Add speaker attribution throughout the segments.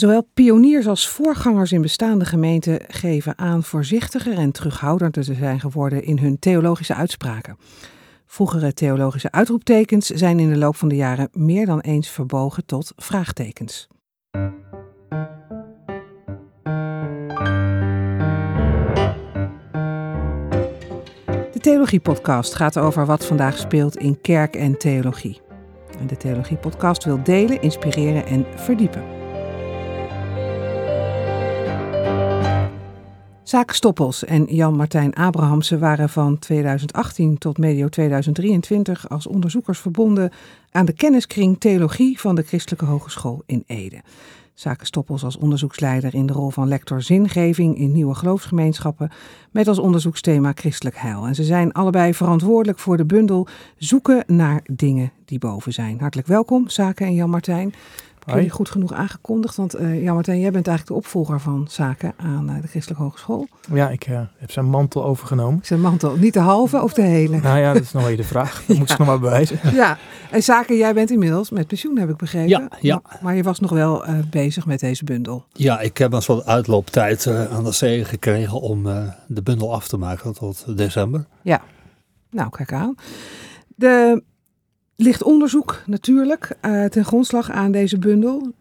Speaker 1: Zowel pioniers als voorgangers in bestaande gemeenten geven aan voorzichtiger en terughoudender te zijn geworden in hun theologische uitspraken. Vroegere theologische uitroeptekens zijn in de loop van de jaren meer dan eens verbogen tot vraagtekens. De Theologie-podcast gaat over wat vandaag speelt in kerk en theologie. De Theologie-podcast wil delen, inspireren en verdiepen. Zaak Stoppels en Jan-Martijn Abrahamsen waren van 2018 tot medio 2023 als onderzoekers verbonden aan de kenniskring Theologie van de Christelijke Hogeschool in Ede. Zaken Stoppels als onderzoeksleider in de rol van lector zingeving in nieuwe geloofsgemeenschappen met als onderzoeksthema christelijk heil. En ze zijn allebei verantwoordelijk voor de bundel Zoeken naar dingen die boven zijn. Hartelijk welkom, Zaken en Jan-Martijn. Heb jullie goed genoeg aangekondigd? Want uh, Jan Martijn, jij bent eigenlijk de opvolger van zaken aan uh, de Christelijke Hogeschool.
Speaker 2: Ja, ik uh, heb zijn mantel overgenomen.
Speaker 1: Zijn mantel, niet de halve of de hele?
Speaker 2: Nou ja, dat is nog wel de vraag. Dat ja. moet ze nog maar bewijzen.
Speaker 1: Ja, en zaken, jij bent inmiddels met pensioen, heb ik begrepen.
Speaker 3: Ja, ja.
Speaker 1: Maar, maar je was nog wel bezig met deze bundel.
Speaker 3: Ja, ik heb een soort uitlooptijd aan de zee gekregen om de bundel af te maken tot december.
Speaker 1: Ja, nou kijk aan. De ligt onderzoek natuurlijk uh, ten grondslag aan deze bundel.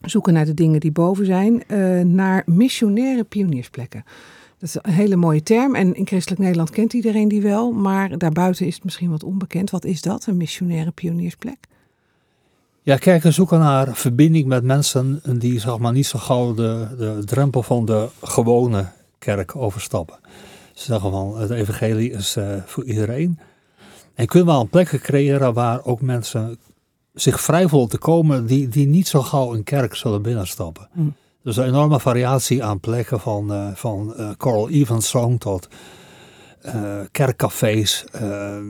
Speaker 1: Zoeken naar de dingen die boven zijn, uh, naar missionaire pioniersplekken. Dat is een hele mooie term en in christelijk Nederland kent iedereen die wel, maar daarbuiten is het misschien wat onbekend. Wat is dat, een missionaire pioniersplek?
Speaker 3: Ja, kerken zoeken naar verbinding met mensen die zeg maar, niet zo gauw de, de drempel van de gewone kerk overstappen. Ze zeggen van het evangelie is uh, voor iedereen. En kunnen we al plekken creëren waar ook mensen zich vrij voelen te komen die, die niet zo gauw een kerk zullen binnenstappen. Mm. Dus een enorme variatie aan plekken van, uh, van uh, Coral Evans Song tot uh, kerkcafés, ehm,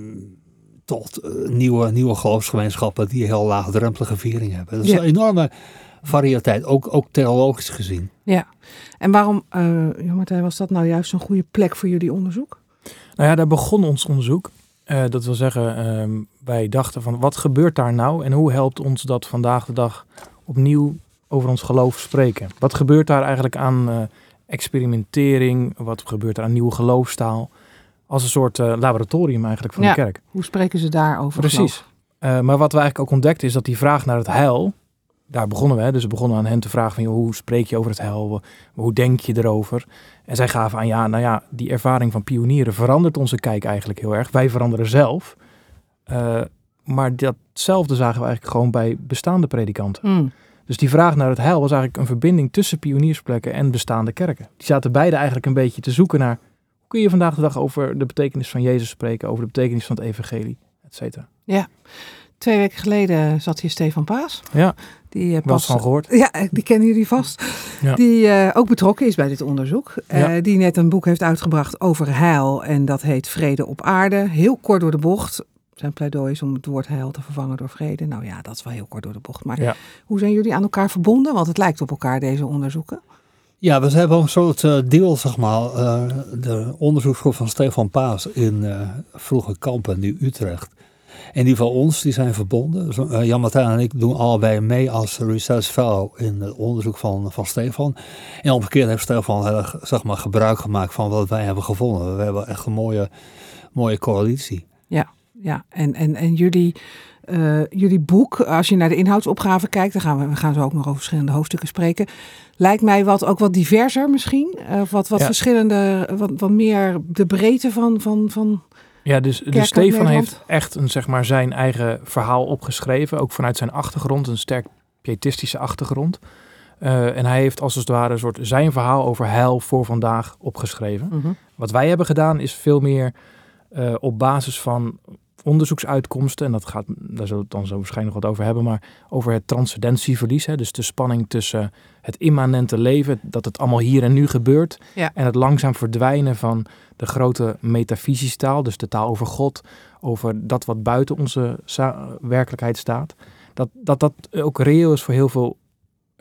Speaker 3: tot nieuwe, nieuwe geloofsgemeenschappen die heel laagdrempelige viering hebben. Dus ja. een enorme variëteit, ook, ook theologisch gezien.
Speaker 1: Ja, en waarom, uh, Martijn, was dat nou juist een goede plek voor jullie onderzoek?
Speaker 2: Nou ja, daar begon ons onderzoek. Uh, dat wil zeggen, uh, wij dachten van wat gebeurt daar nou en hoe helpt ons dat vandaag de dag opnieuw over ons geloof spreken? Wat gebeurt daar eigenlijk aan uh, experimentering? Wat gebeurt er aan nieuwe geloofstaal? Als een soort eh, laboratorium eigenlijk van
Speaker 1: ja,
Speaker 2: de kerk.
Speaker 1: Hoe spreken ze daarover?
Speaker 2: Precies. maar wat we eigenlijk ook ontdekten is dat die vraag naar het heil, daar begonnen we. Dus we begonnen aan hen te vragen van joh, hoe spreek je over het heil? Hoe denk je erover? En zij gaven aan ja, nou ja, die ervaring van pionieren verandert onze kijk eigenlijk heel erg. Wij veranderen zelf. Uh, maar datzelfde zagen we eigenlijk gewoon bij bestaande predikanten.
Speaker 1: Mm.
Speaker 2: Dus die vraag naar het heil was eigenlijk een verbinding tussen pioniersplekken en bestaande kerken. Die zaten beide eigenlijk een beetje te zoeken naar hoe kun je vandaag de dag over de betekenis van Jezus spreken, over de betekenis van het evangelie, et cetera.
Speaker 1: Ja. Twee weken geleden zat hier Stefan Paas.
Speaker 2: Ja,
Speaker 1: die uh,
Speaker 2: pas van gehoord.
Speaker 1: Ja, die kennen jullie vast.
Speaker 2: Ja.
Speaker 1: Die uh, ook betrokken is bij dit onderzoek. Uh. Die net een boek heeft uitgebracht over heil. En dat heet Vrede op aarde. Heel kort door de bocht. Zijn pleidooi is om het woord heil te vervangen door vrede. Nou ja, dat is wel heel kort door de bocht. Maar
Speaker 2: Ja.
Speaker 1: hoe zijn jullie aan elkaar verbonden? Want het lijkt op elkaar, deze onderzoeken.
Speaker 3: Ja, we hebben een soort uh, deal, zeg maar. De onderzoeksgroep van Stefan Paas in vroege Kampen, nu Utrecht. En die van ons, die zijn verbonden. Uh, Jan Martijn en ik doen allebei mee als research fellow in het onderzoek van, van Stefan. En omgekeerd heeft Stefan heel erg, zeg maar, gebruik gemaakt van wat wij hebben gevonden. We hebben echt een mooie, mooie coalitie.
Speaker 1: Ja, ja. En, en, en jullie, uh, jullie boek, als je naar de inhoudsopgave kijkt, dan gaan we, we gaan zo ook nog over verschillende hoofdstukken spreken. Lijkt mij wat, ook wat diverser misschien. Uh, wat wat
Speaker 2: Ja.
Speaker 1: verschillende, wat, wat meer de breedte van, van, van
Speaker 2: Ja, dus, dus Stefan heeft echt een, zeg maar, zijn eigen verhaal opgeschreven. Ook vanuit zijn achtergrond, een sterk pietistische achtergrond. Uh, en hij heeft als het ware een soort zijn verhaal over heil voor vandaag opgeschreven.
Speaker 1: Mhm.
Speaker 2: Wat wij hebben gedaan is veel meer uh, op basis van onderzoeksuitkomsten. En dat gaat, daar zullen we het dan zo waarschijnlijk nog wat over hebben. Maar over het transcendentieverlies. Hè, dus de spanning tussen het immanente leven. Dat het allemaal hier en nu gebeurt.
Speaker 1: Ja.
Speaker 2: En het langzaam verdwijnen van de grote metafysische taal. Dus de taal over God. Over dat wat buiten onze werkelijkheid staat. Dat, dat dat ook reëel is voor heel veel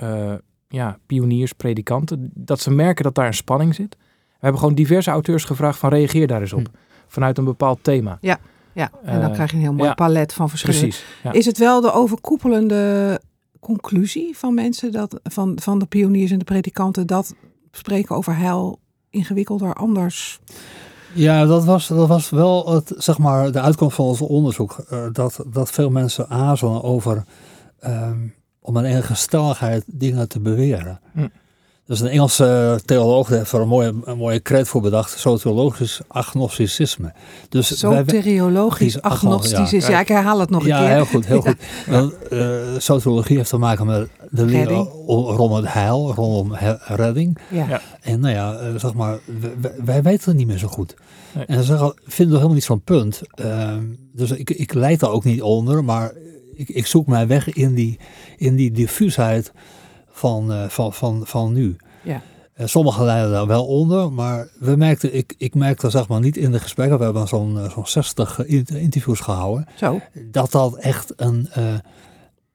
Speaker 2: uh, ja, pioniers, predikanten. Dat ze merken dat daar een spanning zit. We hebben gewoon diverse auteurs gevraagd van reageer daar eens op.
Speaker 3: Hm.
Speaker 2: Vanuit een bepaald thema.
Speaker 1: Ja, en dan
Speaker 2: Eh,
Speaker 1: krijg je een heel mooi
Speaker 2: ja.
Speaker 1: palet van verschillen.
Speaker 2: Precies. Ja.
Speaker 1: Is het wel de overkoepelende conclusie van mensen, dat, van, van de pioniers en de predikanten, dat spreken over heil ingewikkelder, anders?
Speaker 3: Ja, dat was, dat was wel het, zeg maar, de uitkomst van ons onderzoek. Uh, dat, dat veel mensen aarzelen over um, om een enige stelligheid dingen te beweren. Hm. Dus een Engelse theoloog heeft er een mooie, een mooie cred voor bedacht. Soteriologisch agnosticisme.
Speaker 1: Dus Soteriologisch agnosticisme. Ja. ja, ik herhaal het nog
Speaker 3: een
Speaker 1: keer.
Speaker 3: Ja, heel goed. Heel goed. Want, uh, soteriologie heeft te maken met de leer rondom het heil, rondom redding. Ja. En nou ja, uh, zeg maar, wij, wij, weten het niet meer zo goed. Nee. En ze zeggen, vinden we helemaal niet zo'n punt. Uh, dus ik, ik leid daar ook niet onder, maar ik, ik zoek mijn weg in die, in die diffuusheid van, uh, van, van, van nu. Ja. Uh, sommigen leiden daar wel onder, maar we merkten, ik, ik merkte zeg maar niet in de gesprekken, we hebben zo'n uh, zo'n 60 interviews gehouden, Zo. dat dat echt een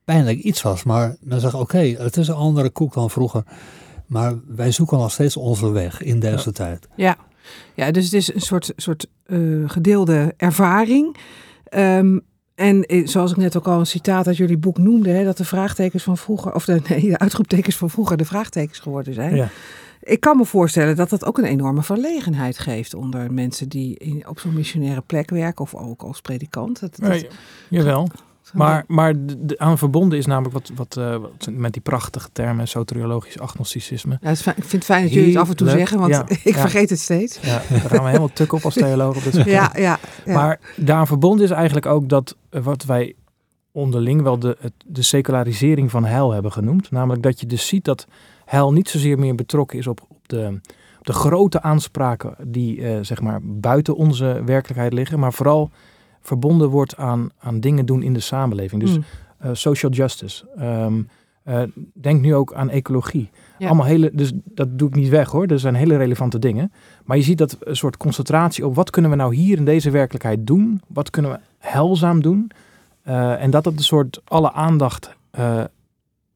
Speaker 3: pijnlijk iets was. Maar men zegt, oké, okay, het is een andere koek dan vroeger, maar wij zoeken nog steeds onze weg in deze
Speaker 1: ja.
Speaker 3: tijd.
Speaker 1: Ja. ja, dus het is een soort, soort gedeelde ervaring. Um, en eh, zoals ik net ook al een citaat uit jullie boek noemde, hè, dat de vraagtekens van vroeger, of de, nee, de uitroeptekens van vroeger de vraagtekens geworden zijn. Ja. Ik kan me voorstellen dat dat ook een enorme verlegenheid geeft onder mensen die in, op zo'n missionaire plek werken of ook als predikant. Dat, dat,
Speaker 2: ja, jawel. Maar, maar de, aan verbonden is namelijk wat, wat, uh, wat, met die prachtige termen, soteriologisch agnosticisme.
Speaker 1: Ja, ik vind het fijn dat jullie het af en toe zeggen, want ja, ik vergeet het steeds.
Speaker 2: Ja, daar gaan we helemaal tuk op als theoloog. Op dit
Speaker 1: ja, ja, ja,
Speaker 2: Maar daaraan verbonden is eigenlijk ook dat uh, wat wij onderling wel de, de secularisering van heil hebben genoemd. Namelijk dat je dus ziet dat heil niet zozeer meer betrokken is op, op de de grote aanspraken die uh, zeg maar buiten onze werkelijkheid liggen, maar vooral verbonden wordt aan, aan dingen doen in de samenleving. Dus mm. uh, social justice. Um, uh, denk nu ook aan ecologie. Ja. Allemaal hele, dus dat doe ik niet weg hoor. Dat zijn hele relevante dingen. Maar je ziet dat een soort concentratie op wat kunnen we nou hier in deze werkelijkheid doen? Wat kunnen we helzaam doen? Uh, en dat het een soort alle aandacht,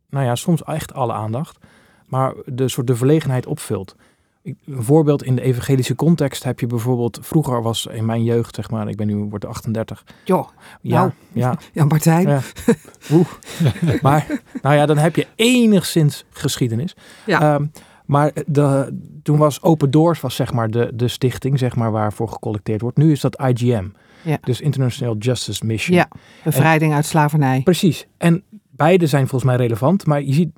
Speaker 2: nou ja, soms echt alle aandacht, maar de soort de verlegenheid opvult een voorbeeld in de evangelische context heb je bijvoorbeeld, vroeger was in mijn jeugd, zeg maar, ik ben nu word 38.
Speaker 1: Jo,
Speaker 2: ja,
Speaker 1: nou,
Speaker 2: ja.
Speaker 1: ja, Martijn. Ja.
Speaker 2: Oeh. maar, nou ja, dan heb je enigszins geschiedenis. Ja. Um, maar de, toen was Open Doors was zeg maar de, de stichting zeg maar, waarvoor gecollecteerd wordt. Nu is dat IGM. Ja. Dus International Justice Mission.
Speaker 1: Ja, bevrijding uit slavernij.
Speaker 2: Precies. En beide zijn volgens mij relevant. Maar je ziet,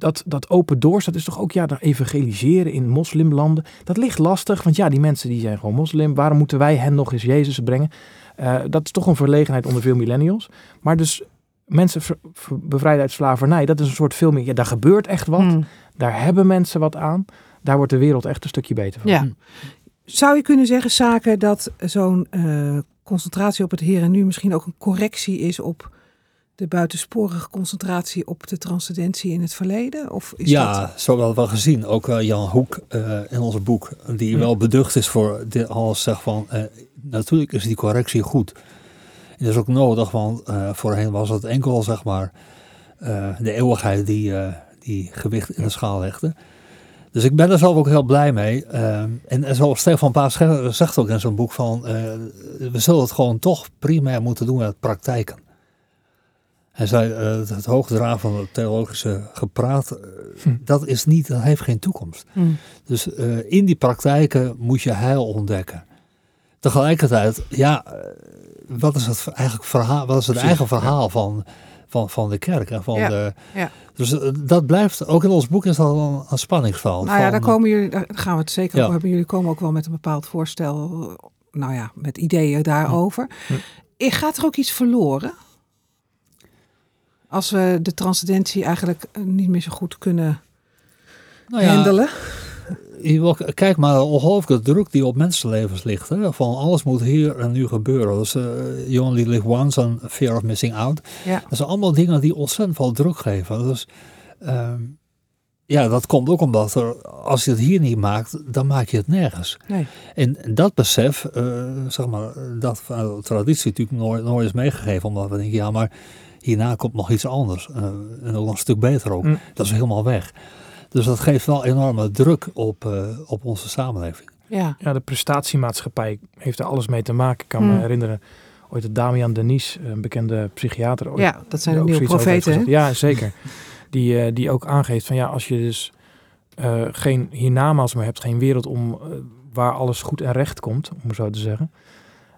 Speaker 2: dat, dat open doors, dat is toch ook ja, dat evangeliseren in moslimlanden. Dat ligt lastig, want ja, die mensen die zijn gewoon moslim. Waarom moeten wij hen nog eens Jezus brengen? Uh, dat is toch een verlegenheid onder veel millennials. Maar dus mensen bevrijden uit slavernij, dat is een soort veel meer, ja, daar gebeurt echt wat. Mm. Daar hebben mensen wat aan. Daar wordt de wereld echt een stukje beter van.
Speaker 1: Ja. Zou je kunnen zeggen, zaken, dat zo'n uh, concentratie op het hier en nu misschien ook een correctie is op de buitensporige concentratie op de transcendentie in het verleden? Of is
Speaker 3: ja,
Speaker 1: dat...
Speaker 3: zo wel wel gezien. Ook uh, Jan Hoek uh, in ons boek, die wel beducht is voor dit alles zegt van, uh, natuurlijk is die correctie goed. En dat is ook nodig, want voorheen was het enkel, zeg maar, de eeuwigheid die, die gewicht in de schaal legde. Dus ik ben er zelf ook heel blij mee. en, en zoals Stefan Paas zegt ook in zijn boek van, we zullen het gewoon toch primair moeten doen met praktijken. Hij zei, uh, het hoogdragen van het theologische gepraat, uh, hm. dat is niet, dat heeft geen toekomst. Hm. Dus uh, in die praktijken moet je heil ontdekken. Tegelijkertijd, ja, wat is het eigenlijk verhaal, wat is het eigen verhaal van, van, van de kerk en van
Speaker 1: ja.
Speaker 3: de.
Speaker 1: Ja.
Speaker 3: Dus dat blijft, ook in ons boek is dat een, een spanningsveld.
Speaker 1: Nou ja, daar komen jullie, daar gaan we het zeker over hebben. Jullie komen ook wel met een bepaald voorstel, nou ja, met ideeën daarover. Hm. Gaat er ook iets verloren? Als we de transcendentie eigenlijk eh, niet meer zo goed kunnen nou ja, handelen.
Speaker 3: Kijk maar, ongelooflijke druk die op mensenlevens ligt. Hè? Van alles moet hier en nu gebeuren. Dus uh, you only live once and fear of missing out. Ja. Dat zijn allemaal dingen die ontzettend veel druk geven. Dus uh, ja, dat komt ook omdat er, als je het hier niet maakt, dan maak je het nergens. Nee. En dat besef, uh, zeg maar, dat uh, traditie natuurlijk nooit, nooit is meegegeven. Omdat we denken, ja, maar hierna komt nog iets anders. Uh, en nog een stuk beter ook. Mm. Dat is helemaal weg. Dus dat geeft wel enorme druk op, uh, op onze samenleving.
Speaker 2: Ja. ja, de prestatiemaatschappij heeft er alles mee te maken. Ik kan mm. me herinneren, ooit het Damian Denis, een bekende psychiater. Ooit,
Speaker 1: Ja, dat zijn de
Speaker 2: ook
Speaker 1: nieuwe profeten.
Speaker 2: Ja, zeker. die, eh, die ook aangeeft van ja, als je dus eh, geen hiernamaals meer hebt, geen wereld om eh, waar alles goed en recht komt, om het zo te zeggen,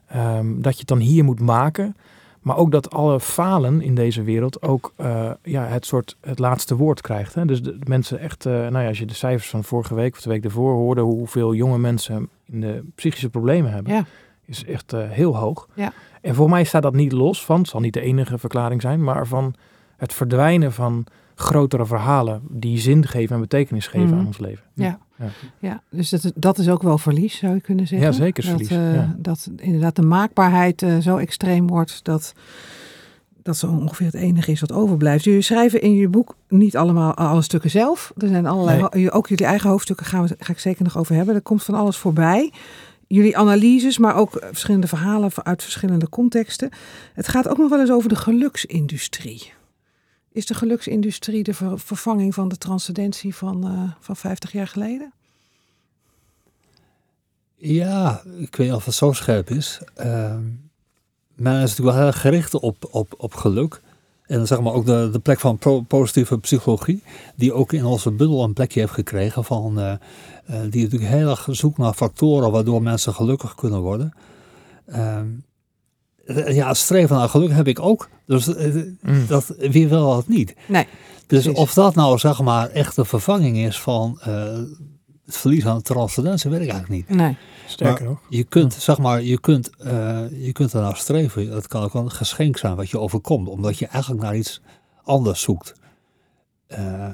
Speaker 2: ehm, dat je het dan hier moet maken. Maar ook dat alle falen in deze wereld ook eh, ja, het soort het laatste woord krijgt. Hè? Dus de, mensen echt, eh, nou ja, als je de cijfers van vorige week of de week ervoor hoorde, hoeveel jonge mensen in de psychische problemen hebben,
Speaker 1: Ja.
Speaker 2: is echt eh, heel hoog.
Speaker 1: Ja.
Speaker 2: En voor mij staat dat niet los van, het zal niet de enige verklaring zijn, maar van het verdwijnen van grotere verhalen die zin geven en betekenis geven
Speaker 1: Mhm.
Speaker 2: aan ons leven.
Speaker 1: Ja.
Speaker 2: Ja.
Speaker 1: Ja, dus dat, is- dat is ook wel verlies, zou je kunnen zeggen.
Speaker 2: Ja, zeker
Speaker 1: dat,
Speaker 2: verlies,
Speaker 1: eh,
Speaker 2: ja.
Speaker 1: Dat inderdaad de maakbaarheid eh, zo extreem wordt dat dat zo ongeveer het enige is wat overblijft. Jullie schrijven in je boek niet allemaal alle stukken zelf. Er zijn allerlei,
Speaker 2: Nee.
Speaker 1: ook jullie eigen hoofdstukken gaan we, ga ik zeker nog over hebben. Er komt van alles voorbij. Jullie analyses, maar ook verschillende verhalen uit verschillende contexten. Het gaat ook nog wel eens over de geluksindustrie. Is de geluksindustrie de ver- vervanging van de transcendentie van, eh, van 50 jaar geleden?
Speaker 3: Ja, ik weet niet of het zo scherp is. Ehm men is natuurlijk wel heel gericht op, op, op geluk. En zeg maar ook de, de plek van positieve psychologie, die ook in onze buddel een plekje heeft gekregen, van, eh, eh, die natuurlijk heel erg zoekt naar factoren waardoor mensen gelukkig kunnen worden. Ehm, eh, ja, het streven naar geluk heb ik ook. Dus eh,
Speaker 2: Mm.
Speaker 3: dat, wie wil dat niet?
Speaker 1: Nee,
Speaker 3: Dus
Speaker 1: precies.
Speaker 3: of dat nou zeg maar echt een vervanging is van eh, het verlies aan transcendentie, weet ik eigenlijk niet.
Speaker 1: Nee.
Speaker 2: Sterker nog.
Speaker 3: Je kunt, zeg maar, je kunt, eh je kunt ernaar streven. Dat kan ook een geschenk zijn wat je overkomt, omdat je eigenlijk naar iets anders zoekt. Eh,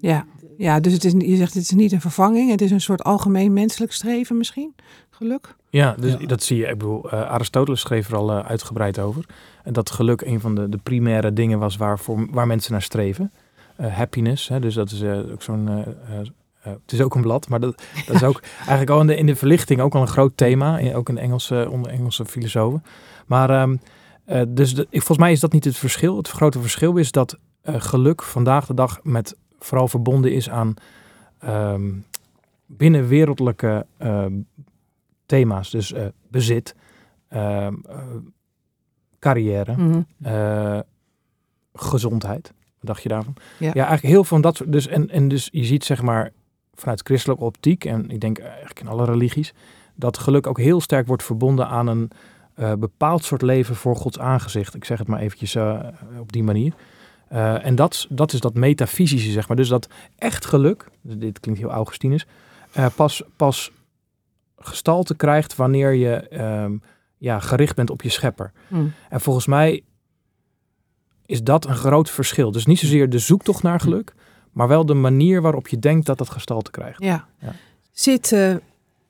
Speaker 1: Ja, ja dus het is, je zegt het is niet een vervanging. Het is een soort algemeen menselijk streven misschien. Geluk.
Speaker 2: Ja, dus
Speaker 3: Ja.
Speaker 2: dat zie je. Ik bedoel, eh, Aristoteles schreef er al eh, uitgebreid over. En dat geluk een van de, de primaire dingen was waar, voor, waar mensen naar streven. Eh, happiness, hè, dus dat is eh, ook zo'n... eh, eh, eh, het is ook een blad, maar dat, dat is ook eigenlijk al in de, in de verlichting ook al een groot thema. in- Ook in de Engelse, onder Engelse filosofen. Maar ehm, eh, dus de, ik, volgens mij is dat niet het verschil. Het grote verschil is dat eh, geluk vandaag de dag met vooral verbonden is aan ehm, binnenwereldlijke ehm, thema's. Dus eh, bezit, ehm, eh, carrière,
Speaker 1: Mhm.
Speaker 2: eh, gezondheid. Wat dacht je daarvan?
Speaker 1: Ja.
Speaker 2: Ja, eigenlijk heel veel van dat soort. Dus, en, en dus je ziet zeg maar vanuit christelijke optiek, en ik denk eigenlijk in alle religies, dat geluk ook heel sterk wordt verbonden aan een bepaald soort leven voor Gods aangezicht. Ik zeg het maar eventjes op die manier. Eh, en dat, dat is dat metafysische, zeg maar. Dus dat echt geluk, dus dit klinkt heel Augustinus, eh, pas, pas gestalte krijgt wanneer je ehm, ja, gericht bent op je schepper.
Speaker 1: Mhm.
Speaker 2: En volgens mij is dat een groot verschil. Dus niet zozeer de zoektocht naar geluk, maar wel de manier waarop je denkt dat dat gestalte krijgt.
Speaker 1: Ja.
Speaker 2: Ja.
Speaker 1: Zit eh,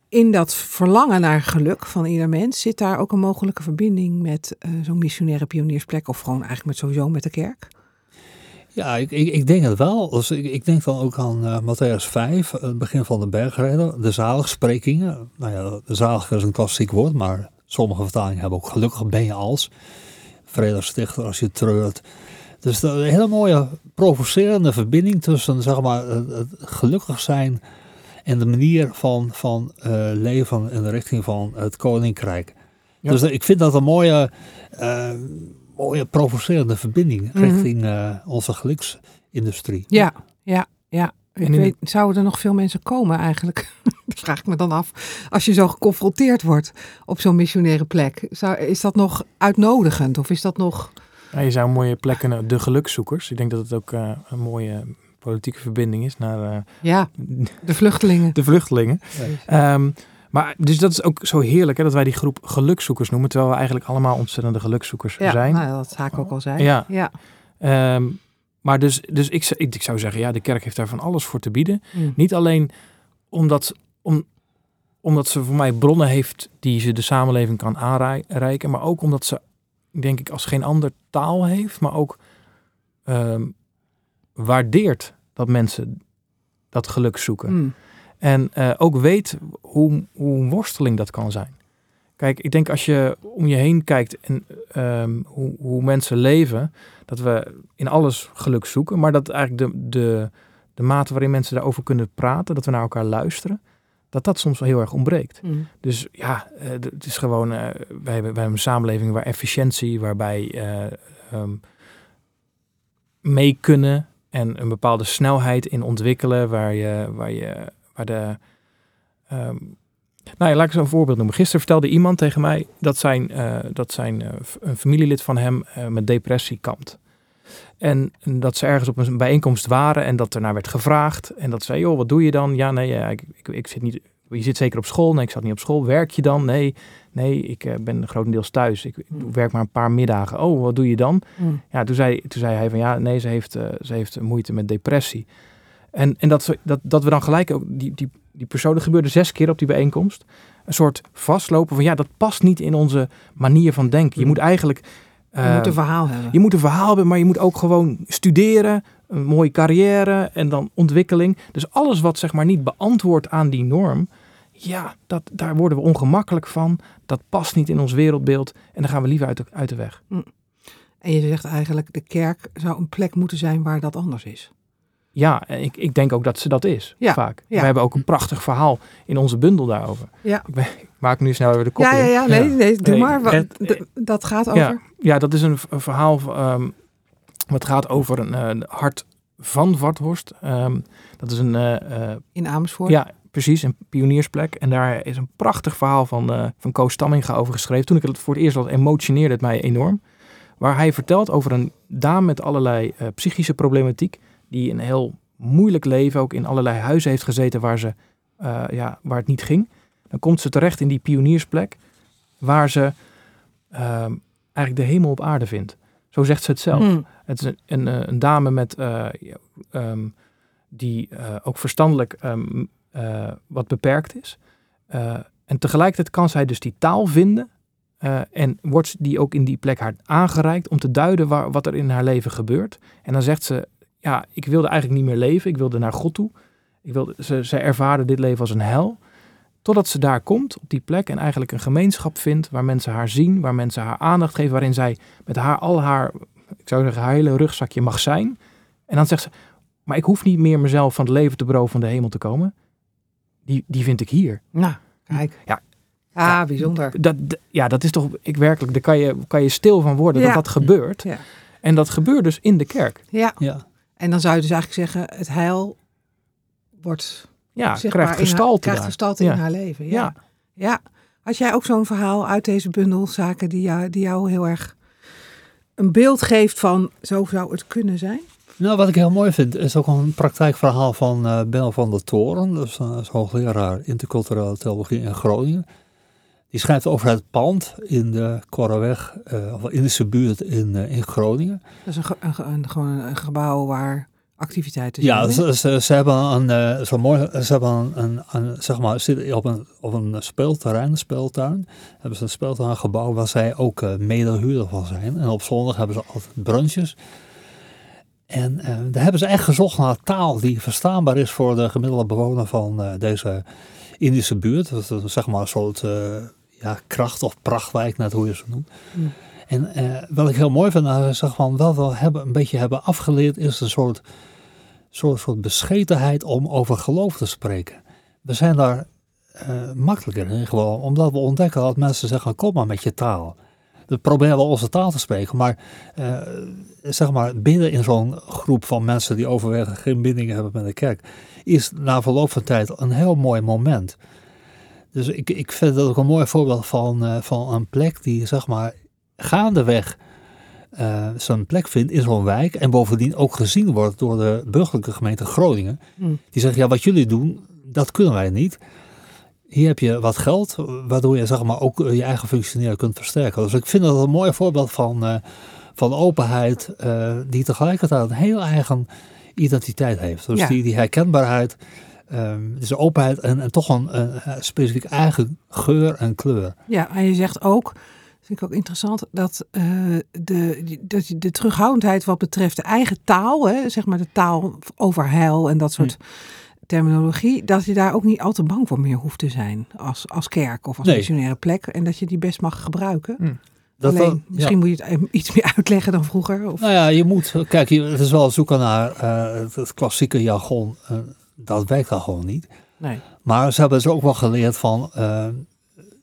Speaker 1: in dat verlangen naar geluk van ieder mens, zit daar ook een mogelijke verbinding met zo'n missionaire pioniersplek of gewoon eigenlijk met sowieso met de kerk?
Speaker 3: Ja, ik, ik, ik denk het wel. Dus ik, ik denk dan ook aan eh Matthäus 5, het begin van de bergreden, de zaligsprekingen. Nou ja, de zalig is een klassiek woord, maar sommige vertalingen hebben ook gelukkig ben je als. Vredestichter als je treurt. Dus een hele mooie provocerende verbinding tussen zeg maar, het, gelukkig zijn en de manier van, van eh, leven in de richting van het koninkrijk.
Speaker 2: Ja.
Speaker 3: Dus ik vind dat een mooie, eh, mooie provocerende verbinding
Speaker 1: Mhm.
Speaker 3: richting eh, onze geluksindustrie.
Speaker 1: Ja, ja, ja. Ik weet, zouden er nog veel mensen komen eigenlijk? dat vraag ik me dan af. Als je zo geconfronteerd wordt op zo'n missionaire plek. Zou, is dat nog uitnodigend of is dat nog...
Speaker 2: Ja, je zou een mooie plek kunnen, de gelukszoekers. Ik denk dat het ook eh, een mooie politieke verbinding is naar eh,
Speaker 1: Ja, de vluchtelingen.
Speaker 2: de vluchtelingen. Ehm, maar dus dat is ook zo heerlijk hè, dat wij die groep gelukszoekers noemen, terwijl we eigenlijk allemaal ontzettende gelukszoekers
Speaker 1: Ja,
Speaker 2: zijn.
Speaker 1: nou, dat ga ik ook al zei.
Speaker 2: Ja.
Speaker 1: ja.
Speaker 2: Ehm, maar dus, dus ik, zou- ik, ik zou zeggen, ja, de kerk heeft daar van alles voor te bieden.
Speaker 1: Mm.
Speaker 2: Niet alleen omdat, om, omdat ze voor mij bronnen heeft die ze de samenleving kan aanreiken, maar ook omdat ze, denk ik, als geen ander taal heeft, maar ook ehm, waardeert dat mensen dat geluk zoeken.
Speaker 1: Mm.
Speaker 2: En eh, ook weet hoe, hoe een worsteling dat kan zijn. Kijk, ik denk als je om je heen kijkt en ehm, hoe, hoe mensen leven, dat we in alles geluk zoeken, maar dat eigenlijk de, de, de mate waarin mensen daarover kunnen praten, dat we naar elkaar luisteren, dat dat soms wel heel erg ontbreekt.
Speaker 1: Mm.
Speaker 2: Dus ja, eh, het is gewoon, eh, wij, hebben, wij een samenleving waar efficiëntie, waarbij ehm, mee kunnen en een bepaalde snelheid in ontwikkelen, waar je, waar je, de, ehm, nou ja, laat ik eens een voorbeeld noemen. Gisteren vertelde iemand tegen mij dat zijn, eh, dat zijn eh, een familielid van hem eh, met depressie kampt. En dat ze ergens op een bijeenkomst waren en dat er naar werd gevraagd. En dat zei, joh, wat doe je dan? Ja, nee, ja, ik, ik, ik zit niet... Je zit zeker op school? Nee, ik zat niet op school. Werk je dan? Nee, nee, ik ben grotendeels thuis. Ik,
Speaker 1: Hmm.
Speaker 2: werk maar een paar middagen. Oh, wat doe je dan?
Speaker 1: Mm.
Speaker 2: Ja, toen zei, toen zei hij van ja, nee, ze heeft, ze heeft moeite met depressie. En, en dat, dat, dat we dan gelijk ook, die, die, die persoon, dat gebeurde zes keer op die bijeenkomst, een soort vastlopen van ja, dat past niet in onze manier van denken. Je moet eigenlijk...
Speaker 1: Je
Speaker 2: eh,
Speaker 1: moet een verhaal hebben.
Speaker 2: je moet een verhaal hebben, maar je moet ook gewoon studeren, een mooie carrière en dan ontwikkeling. Dus alles wat zeg maar niet beantwoordt aan die norm, ja, dat, daar worden we ongemakkelijk van. Dat past niet in ons wereldbeeld en dan gaan we liever uit de, uit de weg.
Speaker 1: En je zegt eigenlijk, de kerk zou een plek moeten zijn waar dat anders is.
Speaker 2: Ja, en ik, ik denk ook dat ze dat is,
Speaker 1: Ja,
Speaker 2: vaak.
Speaker 1: ja.
Speaker 2: We hebben ook een prachtig verhaal in onze bundel daarover.
Speaker 1: Ja.
Speaker 2: Ik, ben, ik maak nu snel weer de kop
Speaker 1: Ja, ja,
Speaker 2: in.
Speaker 1: ja, nee,
Speaker 3: Ja.
Speaker 1: nee, doe
Speaker 2: Nee,
Speaker 1: maar.
Speaker 2: Het-
Speaker 1: dat gaat over.
Speaker 2: Ja, ja, dat is een, verhaal ehm, wat gaat over een eh, hart van Warthorst. Ehm, dat is een, eh, eh,
Speaker 1: In Amersfoort.
Speaker 2: ja, precies, een pioniersplek. En daar is een prachtig verhaal van, eh van Koos Stamminga over geschreven. Toen ik het voor het eerst las, emotioneerde het mij enorm. Waar hij vertelt over een dame met allerlei eh, psychische problematiek. Die een heel moeilijk leven ook in allerlei huizen heeft gezeten waar, ze, eh, ja, waar het niet ging. Dan komt ze terecht in die pioniersplek waar ze ehm, eigenlijk de hemel op aarde vindt. Zo zegt ze het zelf.
Speaker 1: Mm.
Speaker 2: Het is een, een, eh, een dame met, eh, ehm, die ook verstandelijk ehm, eh, wat beperkt is. En tegelijkertijd kan zij dus die taal vinden. en wordt die ook in die plek haar aangereikt om te duiden waar, wat er in haar leven gebeurt. En dan zegt ze, ja, ik wilde eigenlijk niet meer leven. Ik wilde naar God toe. Ik wilde, ze, ze ervaarde dit leven als een hel. Totdat ze daar komt, op die plek, en eigenlijk een gemeenschap vindt waar mensen haar zien, waar mensen haar aandacht geven, waarin zij met haar al haar, ik zou zeggen, haar hele rugzakje mag zijn. En dan zegt ze, maar ik hoef niet meer mezelf van het leven te beroven van de hemel te komen. Die, die vind ik hier.
Speaker 1: Nou, kijk.
Speaker 2: Ja.
Speaker 1: Ah,
Speaker 2: Ja.
Speaker 1: bijzonder.
Speaker 2: Dat, ja, dat is toch, ik werkelijk, daar kan je, kan je stil van worden
Speaker 1: Ja.
Speaker 2: dat dat gebeurt.
Speaker 1: Ja.
Speaker 2: En dat gebeurt dus in de kerk.
Speaker 1: Ja,
Speaker 3: Ja.
Speaker 1: En dan zou je dus eigenlijk zeggen, het heil wordt
Speaker 2: Ja, krijgt
Speaker 1: in haar-
Speaker 2: gestalte
Speaker 1: krijgt gestalte
Speaker 2: Ja.
Speaker 1: in haar leven. Ja.
Speaker 2: Ja.
Speaker 1: ja. Had jij ook zo'n verhaal uit deze bundel, zaken die jou, die jou heel erg een beeld geeft van zo zou het kunnen zijn?
Speaker 3: Nou, wat ik heel mooi vind, is ook een praktijkverhaal van eh Ben van der Toren. Dat is hoogleraar interculturele theologie in Groningen. Die schrijft over het pand in de Korreweg, eh of Indische buurt in, eh, in Groningen.
Speaker 1: Dat is een, ge- een, ge- een- gewoon een, een gebouw waar activiteiten
Speaker 3: Ja,
Speaker 1: zijn. hè?
Speaker 3: ze, ze, ze hebben een, eh, zo mooi, ze hebben een, een, een- zeg maar, zitten op een, op een speelterrein, een speeltuin. Hebben ze een speeltuin gebouwd waar zij ook eh medehuurder van zijn. En op zondag hebben ze altijd brunches. En daar hebben ze echt gezocht naar taal die verstaanbaar is voor de gemiddelde bewoner van deze Indische buurt. Dat is zeg maar een soort ja, kracht- of prachtwijk, net hoe je ze noemt.
Speaker 1: Mm.
Speaker 3: En eh, wat ik heel mooi vind, nou, zeg van wel we hebben, een beetje hebben afgeleerd, is een soort, soort, soort beschetenheid om over geloof te spreken. We zijn daar eh, makkelijker in, gewoon omdat we ontdekken dat mensen zeggen, kom maar met je taal. We proberen wel onze taal te spreken, maar eh, zeg maar binnen in zo'n groep van mensen die overwegend geen binding hebben met de kerk, is na verloop van tijd een heel mooi moment. Dus ik, ik vind dat ook een mooi voorbeeld van, eh, van een plek die zeg maar gaandeweg eh zijn plek vindt in zo'n wijk en bovendien ook gezien wordt door de burgerlijke gemeente Groningen.
Speaker 1: Mm.
Speaker 3: Die zegt, ja wat jullie doen, dat kunnen wij niet. Hier heb je wat geld, waardoor je zeg maar, ook eh, je eigen functioneren kunt versterken. Dus ik vind dat een mooi voorbeeld van, van openheid, die tegelijkertijd een heel eigen identiteit heeft. Dus
Speaker 1: Ja.
Speaker 3: die, die herkenbaarheid, ehm dus openheid en, en toch een, een, specifiek eigen geur en kleur.
Speaker 1: Ja, en je zegt ook, vind ik ook interessant, dat, eh, de, dat je de terughoudendheid wat betreft de eigen taal, hè, zeg maar de taal over heil en dat soort
Speaker 3: Hm.
Speaker 1: terminologie, dat je daar ook niet al te bang voor meer hoeft te zijn als, als kerk of als
Speaker 3: Nee.
Speaker 1: missionaire plek. En dat je die best mag gebruiken.
Speaker 3: Dat
Speaker 1: Alleen,
Speaker 3: wel- ja.
Speaker 1: misschien moet je het iets meer uitleggen dan vroeger. Of,
Speaker 3: Nou ja, je moet, kijk, het is wel zoeken naar eh, het, het klassieke jargon. eh, dat werkt dan gewoon niet.
Speaker 1: Nee.
Speaker 3: Maar ze hebben dus ook wel geleerd van, eh,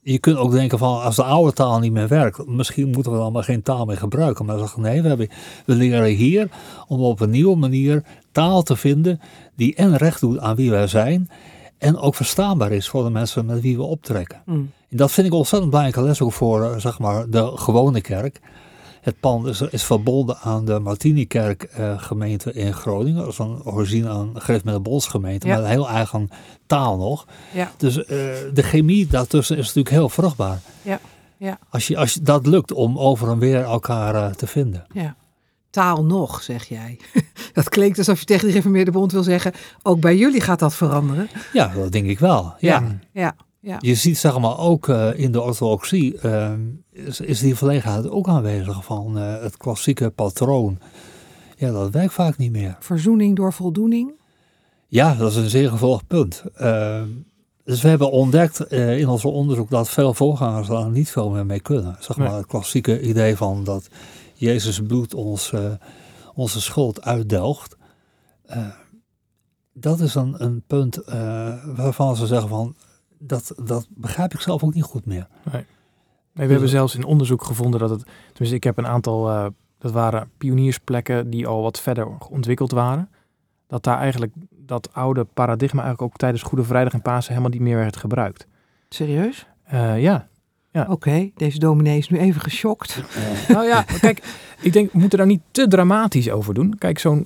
Speaker 3: je kunt ook denken van, als de oude taal niet meer werkt, misschien moeten we dan maar geen taal meer gebruiken. Maar ze zeggen, nee, we, hebben, we leren hier om op een nieuwe manier taal te vinden die en recht doet aan wie wij zijn en ook verstaanbaar is voor de mensen met wie we optrekken.
Speaker 1: Mm.
Speaker 3: En dat vind ik ontzettend belangrijke les ook voor eh, zeg maar, de gewone kerk. Het pand is, is verbonden aan de Martinikerk eh, gemeente in Groningen. Dat is een origine aan de Bolsgemeente,
Speaker 1: Ja.
Speaker 3: met een heel eigen taal nog.
Speaker 1: Ja.
Speaker 3: Dus eh, de chemie daartussen is natuurlijk heel vruchtbaar.
Speaker 1: Ja, ja.
Speaker 3: Als, je, als je dat lukt om over en weer elkaar eh, te vinden.
Speaker 1: Ja. Taal nog, zeg jij. Dat klinkt alsof je tegen de Reformeerde Bond wil zeggen, ook bij jullie gaat dat veranderen.
Speaker 3: Ja, dat denk ik wel. Ja.
Speaker 1: Ja, ja.
Speaker 3: Je ziet zeg maar ook eh, in de orthodoxie eh, is, is die verlegenheid ook aanwezig van eh, het klassieke patroon. Ja, dat werkt vaak niet meer.
Speaker 1: Verzoening door voldoening.
Speaker 3: Ja, dat is een zeer gevolgd punt. Eh, dus we hebben ontdekt eh, in ons onderzoek dat veel voorgangers daar niet veel meer mee kunnen. Zeg maar
Speaker 2: Nee.
Speaker 3: het klassieke idee van dat Jezus bloed ons, onze schuld uitdelgt. Eh, dat is een, een punt eh, waarvan ze zeggen van dat, dat begrijp ik zelf ook niet goed meer.
Speaker 2: Nee, we hebben zelfs in onderzoek gevonden dat het, tenminste ik heb een aantal, eh, dat waren pioniersplekken die al wat verder ontwikkeld waren. Dat daar eigenlijk dat oude paradigma eigenlijk ook tijdens Goede Vrijdag en Pasen helemaal niet meer werd gebruikt.
Speaker 1: Serieus?
Speaker 2: Eh, ja,
Speaker 1: Oké, deze dominee is nu even geschokt.
Speaker 2: nou ja, kijk, ik denk we moeten daar niet te dramatisch over doen. Kijk, zo'n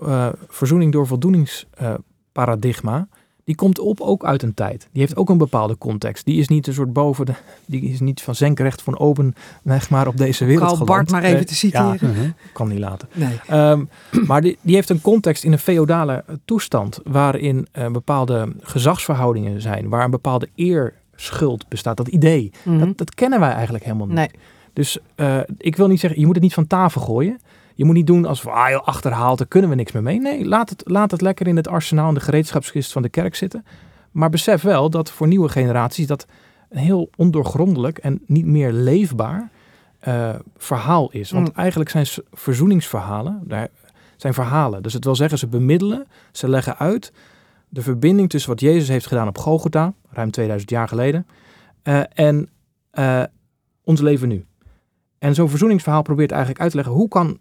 Speaker 2: eh, verzoening door voldoeningsparadigma, die komt op ook uit een tijd. Die heeft ook een bepaalde context. Die is niet een soort boven de, die is niet van zenkrecht van open, weg maar op deze wereld
Speaker 1: Karl
Speaker 2: geland.
Speaker 1: Bart maar even te citeren.
Speaker 3: Mhm.
Speaker 2: kan niet laten.
Speaker 1: Nee.
Speaker 2: Ehm, maar die, die heeft een context in een feodale toestand waarin eh, bepaalde gezagsverhoudingen zijn, waar een bepaalde eerschuld bestaat. Dat idee,
Speaker 1: Mhm.
Speaker 2: dat, dat kennen wij eigenlijk helemaal niet.
Speaker 1: Nee.
Speaker 2: Dus eh, ik wil niet zeggen, je moet het niet van tafel gooien. Je moet niet doen als we ah, joh, achterhaald, daar kunnen we niks meer mee. Nee, laat het, laat het lekker in het arsenaal en de gereedschapskist van de kerk zitten. Maar besef wel dat voor nieuwe generaties dat een heel ondoorgrondelijk en niet meer leefbaar eh, verhaal is. Want
Speaker 1: Mm.
Speaker 2: eigenlijk zijn verzoeningsverhalen, daar zijn verhalen. Dus het wil zeggen, ze bemiddelen, ze leggen uit de verbinding tussen wat Jezus heeft gedaan op Golgotha, ruim 2000 jaar geleden, eh, en eh, ons leven nu. En zo'n verzoeningsverhaal probeert eigenlijk uit te leggen hoe kan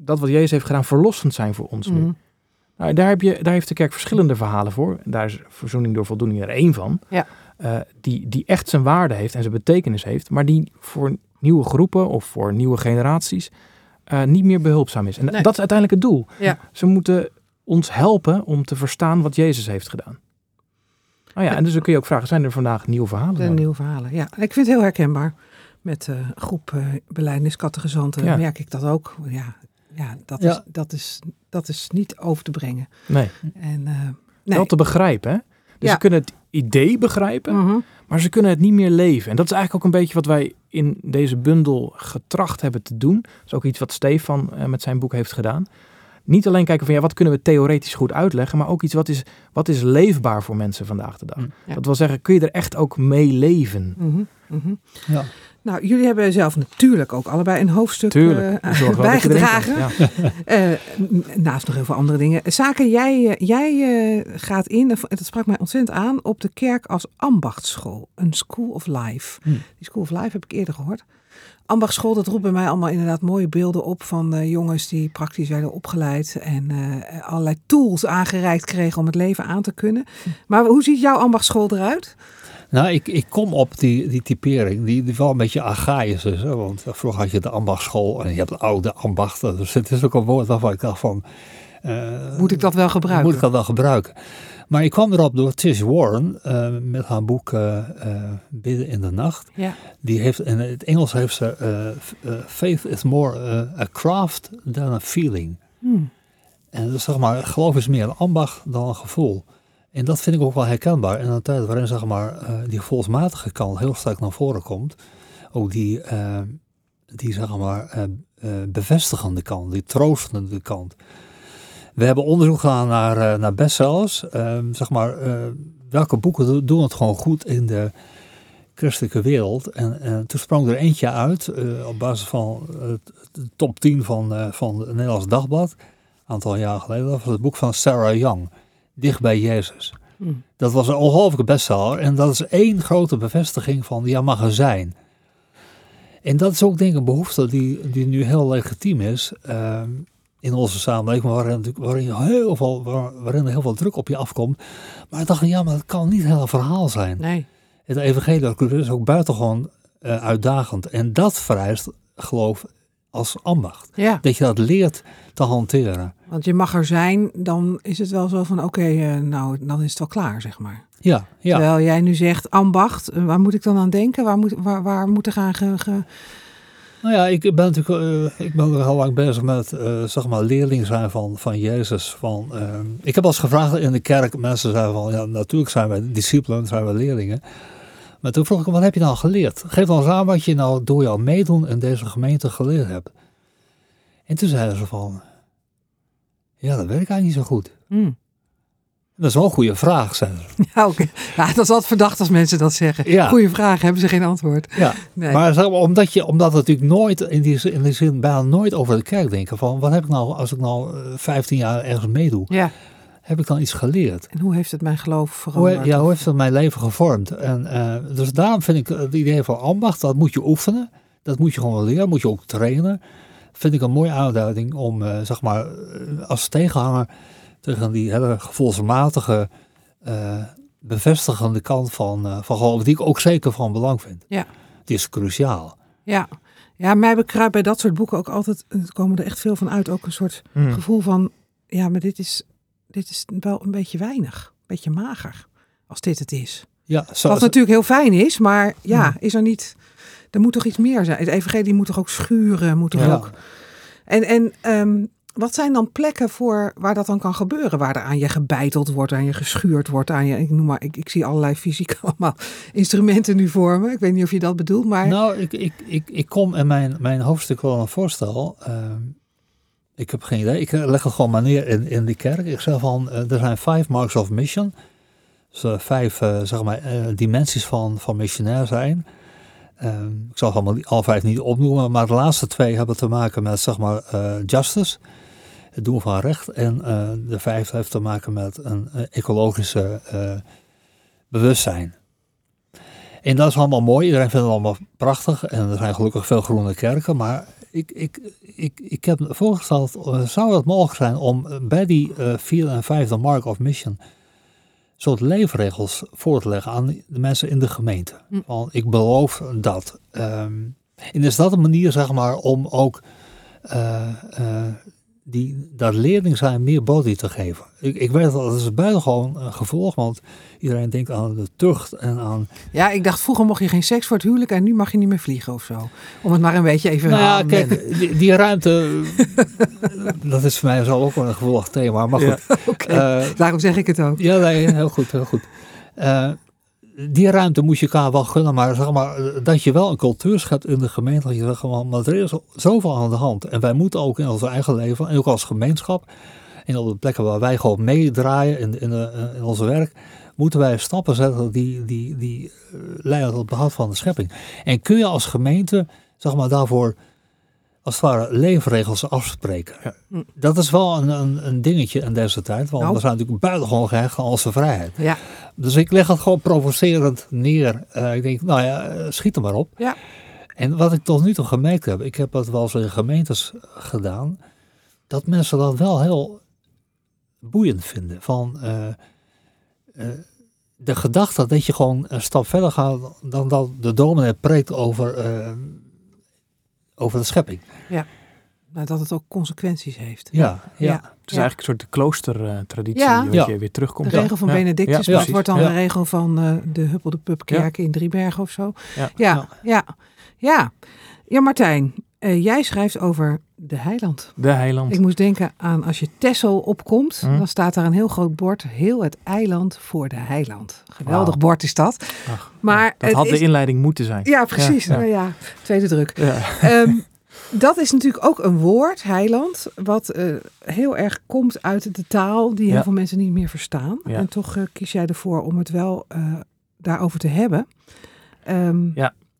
Speaker 2: dat wat Jezus heeft gedaan verlossend zijn voor ons nu.
Speaker 1: Mhm.
Speaker 2: Nou, daar, heb je, daar heeft de kerk verschillende verhalen voor. Daar is verzoening door voldoening er één van.
Speaker 1: Ja.
Speaker 2: Eh, die, die echt zijn waarde heeft en zijn betekenis heeft. Maar die voor nieuwe groepen of voor nieuwe generaties eh, niet meer behulpzaam is. En
Speaker 1: Nee.
Speaker 2: dat is uiteindelijk het doel.
Speaker 1: Ja.
Speaker 2: Ze moeten ons helpen om te verstaan wat Jezus heeft gedaan. Nou ja, en dus dan kun je ook vragen, zijn er vandaag nieuwe verhalen? Nodig?
Speaker 1: nieuwe verhalen. Ja, ik vind het heel herkenbaar. Met een groep uh,
Speaker 2: Ja.
Speaker 1: merk ik dat ook. Ja, ja, dat,
Speaker 3: Ja.
Speaker 1: Is, dat, is, dat is niet over te brengen.
Speaker 2: Nee,
Speaker 1: En, eh, nee.
Speaker 2: wel te begrijpen. Hè? Dus
Speaker 1: Ja.
Speaker 2: ze kunnen het idee begrijpen,
Speaker 1: Mhm.
Speaker 2: Maar ze kunnen het niet meer leven. En dat is eigenlijk ook een beetje wat wij in deze bundel getracht hebben te doen. Dat is ook iets wat Stefan eh, met zijn boek heeft gedaan. Niet alleen kijken van ja, wat kunnen we theoretisch goed uitleggen, maar ook iets wat is, wat is leefbaar voor mensen vandaag de dag.
Speaker 3: Mm,
Speaker 1: ja.
Speaker 2: Dat wil zeggen, kun je er echt ook mee leven?
Speaker 1: Mhm, mhm.
Speaker 3: Ja.
Speaker 1: Nou, jullie hebben zelf natuurlijk ook allebei een hoofdstuk
Speaker 2: Tuurlijk.
Speaker 1: eh, bijgedragen.
Speaker 2: Ja.
Speaker 1: Eh, naast nog heel veel andere dingen. Zaken, jij, eh, jij eh, gaat in, en dat sprak mij ontzettend aan, op de kerk als ambachtsschool. Een school of life.
Speaker 3: Hm.
Speaker 1: Die school of life heb ik eerder gehoord. Ambachtsschool, dat roept bij mij allemaal inderdaad mooie beelden op van eh, jongens die praktisch werden opgeleid en eh, allerlei tools aangereikt kregen om het leven aan te kunnen. Maar hoe ziet jouw ambachtsschool eruit?
Speaker 3: Nou, ik, ik kom op die, die typering, die, die wel een beetje archaïs is. Hè? Want vroeger had je de ambachtschool en je hebt de oude ambachten. Dus het is ook een woord waarvan ik dacht van... eh,
Speaker 1: Moet ik dat wel gebruiken?
Speaker 3: Moet ik dat wel gebruiken? Maar ik kwam erop door Tish Warren eh, met haar boek eh, Bidden in de Nacht.
Speaker 1: Ja.
Speaker 3: Die heeft, in het Engels heeft ze... faith is more a craft than a feeling.
Speaker 1: Hmm.
Speaker 3: En dus zeg maar, geloof is meer een ambacht dan een gevoel. En dat vind ik ook wel herkenbaar. In een tijd waarin zeg maar, die gevoelsmatige kant heel sterk naar voren komt. Ook die, die zeg maar, bevestigende kant, die troostende kant. We hebben onderzoek gedaan naar, eh, naar bestsellers. Ehm, zeg maar, eh, welke boeken do- doen het gewoon goed in de christelijke wereld. En, en toen sprong er eentje uit eh, op basis van het, de top 10 van, eh, van het Nederlands Dagblad. Een aantal jaar geleden. Dat was het boek van Sarah Young. Dicht bij Jezus.
Speaker 1: Hm.
Speaker 3: Dat was een ongelooflijke bestseller. En dat is één grote bevestiging van, ja, mag er zijn. En dat is ook denk ik een behoefte die, die nu heel legitiem is ehm, in onze samenleving, waarin, waarin, heel veel, waar- waarin er heel veel druk op je afkomt. Maar ik dacht, ja, maar dat kan niet het hele verhaal zijn.
Speaker 1: Nee.
Speaker 3: Het evangelie is ook buitengewoon eh, uitdagend. En dat vereist geloof als ambacht.
Speaker 1: Ja,
Speaker 3: Dat je dat leert te hanteren.
Speaker 1: want je mag er zijn, dan is het wel zo van oké, eh, nou dan is het wel klaar, zeg maar.
Speaker 3: Ja, ja.
Speaker 1: Terwijl jij nu zegt ambacht, eh, waar moet ik dan aan denken? Waar moet, waar, waar moet er gaan ge, ge-
Speaker 3: Nou ja, ik ben natuurlijk eh, ik ben er heel lang bezig met eh, zeg maar leerling zijn van, van Jezus. Van, eh, ik heb als gevraagd in de kerk, mensen zeiden van ja, natuurlijk zijn wij discipelen, zijn wij leerlingen. Maar toen vroeg ik wat heb je nou geleerd? Geef ons aan wat je nou door jouw meedoen in deze gemeente geleerd hebt. En toen zeiden ze van, ja, dat weet ik eigenlijk niet zo goed.
Speaker 1: Hm.
Speaker 3: Dat is wel een goede vraag, ze.
Speaker 1: Ja, oké. ja, dat is altijd verdacht als mensen dat zeggen.
Speaker 3: Ja.
Speaker 1: Goeie vraag, hebben ze geen antwoord.
Speaker 3: Ja,
Speaker 1: Nee.
Speaker 3: maar omdat, je, omdat we natuurlijk nooit, in die, zin- in die zin, bijna nooit over de kerk denken. Van, wat heb ik nou, als ik nou eh, 15 jaar ergens meedoe,
Speaker 1: Ja,
Speaker 3: heb ik dan iets geleerd?
Speaker 1: en hoe heeft het mijn geloof
Speaker 3: Hoe,
Speaker 1: veranderd?
Speaker 3: ja, hoe heeft dat mijn leven gevormd? En, eh, dus daarom vind ik het idee van ambacht, dat moet je oefenen. Dat moet je gewoon leren, moet je ook trainen. Vind ik een mooie aanduiding om, eh, zeg maar, eh, als tegenhanger tegen die hele gevoelsmatige, eh, bevestigende kant van, eh, van geloof, die ik ook zeker van belang vind.
Speaker 1: Ja.
Speaker 3: Die is cruciaal.
Speaker 1: Ja. ja, mij bekruipt bij dat soort boeken ook altijd, er komen er echt veel van uit, ook een soort
Speaker 2: Hm.
Speaker 1: gevoel van, ja, maar dit is, dit is wel een beetje weinig, een beetje mager, als dit het is.
Speaker 3: Ja, zo,
Speaker 1: Wat natuurlijk heel fijn is, maar ja,
Speaker 3: Hmm.
Speaker 1: is er niet, er moet toch iets meer zijn. Het evangelie moet toch ook schuren, moet toch
Speaker 3: ja.
Speaker 1: ook... En, en ehm, wat zijn dan plekken voor waar dat dan kan gebeuren? Waar er aan je gebeiteld wordt, aan je geschuurd wordt, aan je, ik noem maar, ik, ik zie allerlei fysieke allemaal instrumenten nu voor me. Ik weet niet of je dat bedoelt, maar
Speaker 3: Nou, ik, ik, ik, ik kom in mijn, mijn hoofdstuk wel een voorstel. Ehm, ik heb geen idee. Ik leg het gewoon maar neer in, in de kerk. Ik zeg van, eh, er zijn vijf marks of mission. Dus eh, vijf eh, zeg maar, dimensies van, van missionair zijn. Ehm, ik zal allemaal alle vijf niet opnoemen, maar de laatste twee hebben te maken met zeg maar, justice, het doen van recht. En eh, de vijfde heeft te maken met een eh, ecologische eh, bewustzijn. En dat is allemaal mooi. Iedereen vindt het allemaal prachtig. En er zijn gelukkig veel groene kerken. Maar ik, ik, ik, ik heb voorgesteld, zou het mogelijk zijn om bij die eh, vierde en vijfde mark of mission soort leefregels voor te leggen aan de mensen in de gemeente.
Speaker 1: Hm.
Speaker 3: Van ik beloof dat. Ehm, en is dat een manier, zeg maar, om ook die, dat leerling zijn meer body te geven. Ik, ik weet dat dat is buitengewoon een gevolg, want iedereen denkt aan de tucht en aan
Speaker 1: ja, ik dacht vroeger mocht je geen seks voor het huwelijk en nu mag je niet meer vliegen of zo. Om het maar een beetje even
Speaker 3: Nou ja, kijk, die, die ruimte, dat is voor mij zo ook een gevolgd thema. Maar goed,
Speaker 1: Oké,
Speaker 3: eh,
Speaker 1: daarom zeg ik het ook.
Speaker 3: ja, nee, heel goed, heel goed. Eh, die ruimte moet je elkaar wel gunnen, maar zeg maar eh, dat je wel een cultuur schept in de gemeente. Dat je zegt gewoon, maar er is zoveel aan de hand. En wij moeten ook in ons eigen leven, en ook als gemeenschap, en op de plekken waar wij gewoon meedraaien in, in, de- in ons werk, moeten wij stappen zetten die, die, die eh, leiden tot behoud van de schepping. En kun je als gemeente, zeg maar, daarvoor als het ware leefregels afspreken.
Speaker 2: Ja.
Speaker 3: Dat is wel een, een, een dingetje in deze tijd, want
Speaker 1: Nou.
Speaker 3: we zijn natuurlijk buitengewoon gehecht aan onze vrijheid.
Speaker 1: Ja,
Speaker 3: Dus ik leg het gewoon provocerend neer. Eh, ik denk, nou ja, eh, schiet er maar op.
Speaker 1: Ja.
Speaker 3: En wat ik tot nu toe gemerkt heb, ik heb dat wel eens in gemeentes gedaan, dat mensen dat wel heel boeiend vinden. Van eh, eh, de gedachte dat je gewoon een stap verder gaat dan dat de dominee preekt over, eh, over de schepping.
Speaker 1: Nou, dat het ook consequenties heeft.
Speaker 3: Ja, ja.
Speaker 1: Ja.
Speaker 2: Het is eigenlijk een soort kloostertraditie
Speaker 1: Ja.
Speaker 2: wat
Speaker 3: Ja.
Speaker 2: je weer terugkomt.
Speaker 1: De regel van
Speaker 2: Ja.
Speaker 1: Benedictus,
Speaker 2: Ja,
Speaker 1: dat
Speaker 2: precies.
Speaker 1: wordt dan
Speaker 2: Ja.
Speaker 1: de regel van eh, de Huppel de in Driebergen of zo.
Speaker 2: Ja.
Speaker 1: ja, ja. Ja, ja. Martijn, eh, jij schrijft over de heiland.
Speaker 2: De heiland.
Speaker 1: Ik moest denken aan als je Texel opkomt,
Speaker 2: Hm.
Speaker 1: dan staat daar een heel groot bord, heel het eiland voor de heiland. Geweldig bord is dat.
Speaker 2: Ach,
Speaker 1: Maar
Speaker 2: dat
Speaker 1: het
Speaker 2: had
Speaker 1: is-
Speaker 2: de inleiding moeten zijn.
Speaker 1: Ja, precies.
Speaker 2: Ja,
Speaker 1: Ja,
Speaker 2: ja.
Speaker 1: ja. tweede druk.
Speaker 2: Ja.
Speaker 1: Dat is natuurlijk ook een woord, heiland, wat eh, heel erg komt uit de taal die heel
Speaker 2: Ja.
Speaker 1: veel mensen niet meer verstaan.
Speaker 2: Ja.
Speaker 1: En toch eh, kies jij ervoor om het wel eh, daarover te hebben. Ehm,